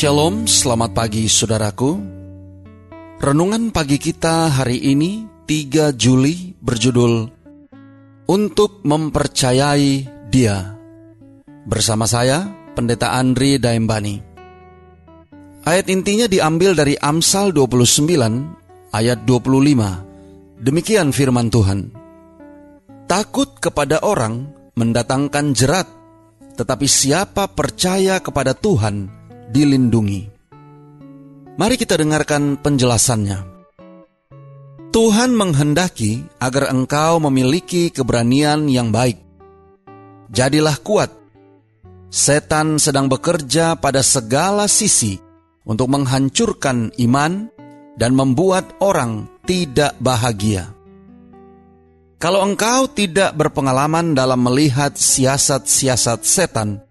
Shalom, selamat pagi saudaraku. Renungan pagi kita hari ini 3 Juli berjudul Untuk Mempercayai Dia. Bersama saya, Pendeta Andri Daembani. Ayat intinya diambil dari Amsal 29 ayat 25. Demikian firman Tuhan. Takut kepada orang mendatangkan jerat, tetapi siapa percaya kepada Tuhan, dilindungi. Mari kita dengarkan penjelasannya. Tuhan menghendaki agar engkau memiliki keberanian yang baik. Jadilah kuat. Setan sedang bekerja pada segala sisi untuk menghancurkan iman dan membuat orang tidak bahagia. Kalau engkau tidak berpengalaman dalam melihat siasat-siasat setan,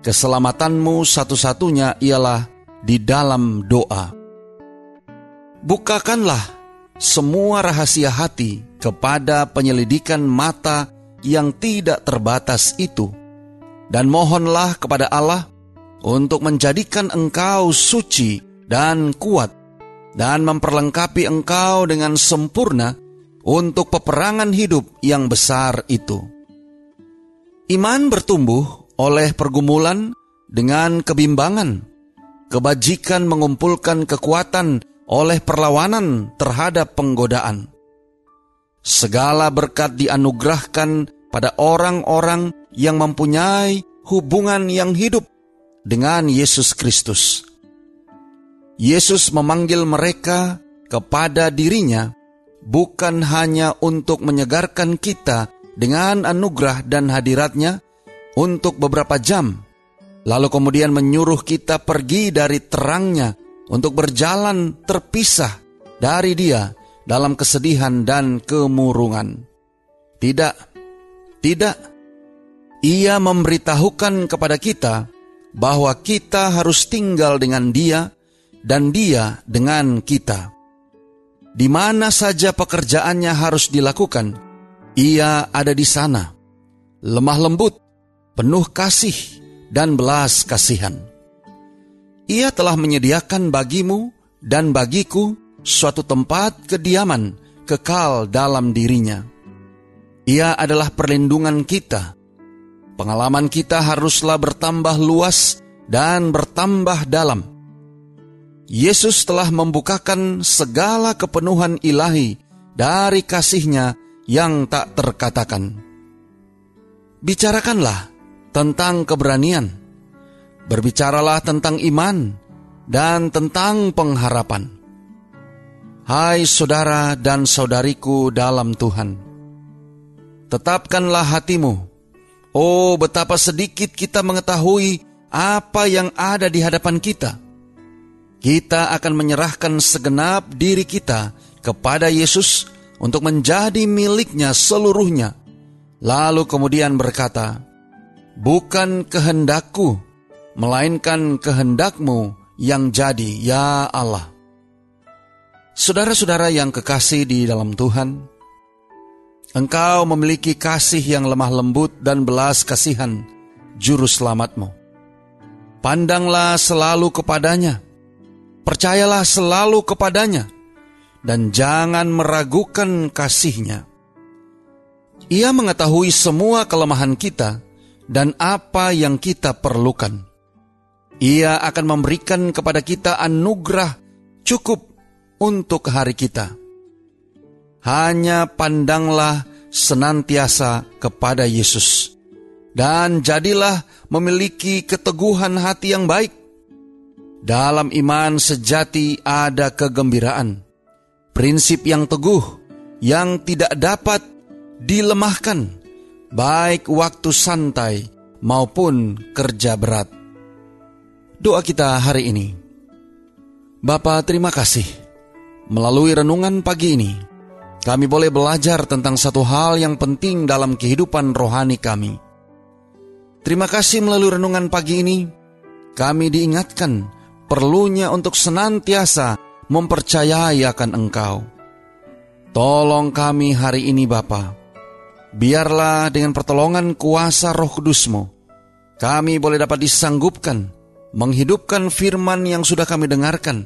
Keselamatanmu satu-satunya ialah di dalam doa. Bukakanlah semua rahasia hati kepada penyelidikan mata yang tidak terbatas itu, dan mohonlah kepada Allah untuk menjadikan engkau suci dan kuat, dan memperlengkapi engkau dengan sempurna untuk peperangan hidup yang besar itu. Iman bertumbuh oleh pergumulan dengan kebimbangan. Kebajikan mengumpulkan kekuatan oleh perlawanan terhadap penggodaan. Segala berkat dianugerahkan pada orang-orang yang mempunyai hubungan yang hidup dengan Yesus Kristus. Yesus memanggil mereka kepada dirinya bukan hanya untuk menyegarkan kita dengan anugerah dan hadiratnya, untuk beberapa jam, lalu kemudian menyuruh kita pergi dari terangnya untuk berjalan terpisah dari dia dalam kesedihan dan kemurungan. Tidak, tidak. Ia memberitahukan kepada kita bahwa kita harus tinggal dengan dia dan dia dengan kita. Di mana saja pekerjaannya harus dilakukan, ia ada di sana. Lemah lembut, penuh kasih dan belas kasihan. Ia telah menyediakan bagimu dan bagiku suatu tempat kediaman kekal dalam dirinya. Ia adalah perlindungan kita. Pengalaman kita haruslah bertambah luas dan bertambah dalam. Yesus telah membukakan segala kepenuhan ilahi dari kasihnya yang tak terkatakan. Bicarakanlah tentang keberanian, berbicaralah tentang iman, dan tentang pengharapan. Hai saudara dan saudariku dalam Tuhan, tetapkanlah hatimu. Oh, betapa sedikit kita mengetahui apa yang ada di hadapan kita. Kita akan menyerahkan segenap diri kita kepada Yesus untuk menjadi miliknya seluruhnya. Lalu kemudian berkata, bukan kehendakku, melainkan kehendakmu yang jadi, ya Allah. Saudara-saudara yang kekasih di dalam Tuhan, engkau memiliki kasih yang lemah lembut dan belas kasihan, juru selamatmu. Pandanglah selalu kepadanya, percayalah selalu kepadanya, dan jangan meragukan kasihnya. Ia mengetahui semua kelemahan kita, dan apa yang kita perlukan. Ia akan memberikan kepada kita anugerah cukup untuk hari kita. Hanya pandanglah senantiasa kepada Yesus, dan jadilah memiliki keteguhan hati yang baik. Dalam iman sejati ada kegembiraan, prinsip yang teguh yang tidak dapat dilemahkan baik waktu santai maupun kerja berat. Doa kita hari ini. Bapa, terima kasih. Melalui renungan pagi ini, kami boleh belajar tentang satu hal yang penting dalam kehidupan rohani kami. Terima kasih melalui renungan pagi ini, kami diingatkan perlunya untuk senantiasa mempercayai akan Engkau. Tolong kami hari ini Bapa. Biarlah dengan pertolongan kuasa roh kudusmu, kami boleh dapat disanggupkan, menghidupkan firman yang sudah kami dengarkan,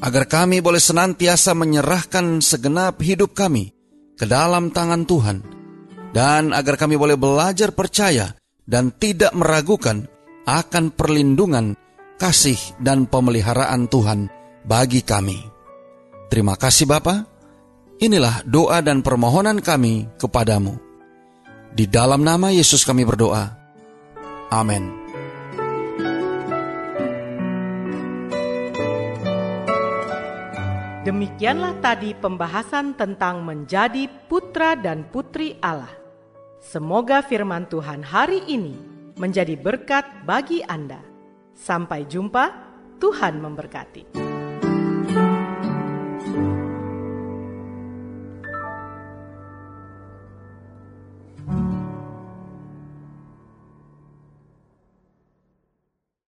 agar kami boleh senantiasa menyerahkan segenap hidup kami ke dalam tangan Tuhan, dan agar kami boleh belajar percaya dan tidak meragukan akan perlindungan, kasih, dan pemeliharaan Tuhan bagi kami. Terima kasih Bapa. Inilah doa dan permohonan kami kepadamu. Di dalam nama Yesus kami berdoa. Amin. Demikianlah tadi pembahasan tentang menjadi putra dan putri Allah. Semoga firman Tuhan hari ini menjadi berkat bagi Anda. Sampai jumpa, Tuhan memberkati.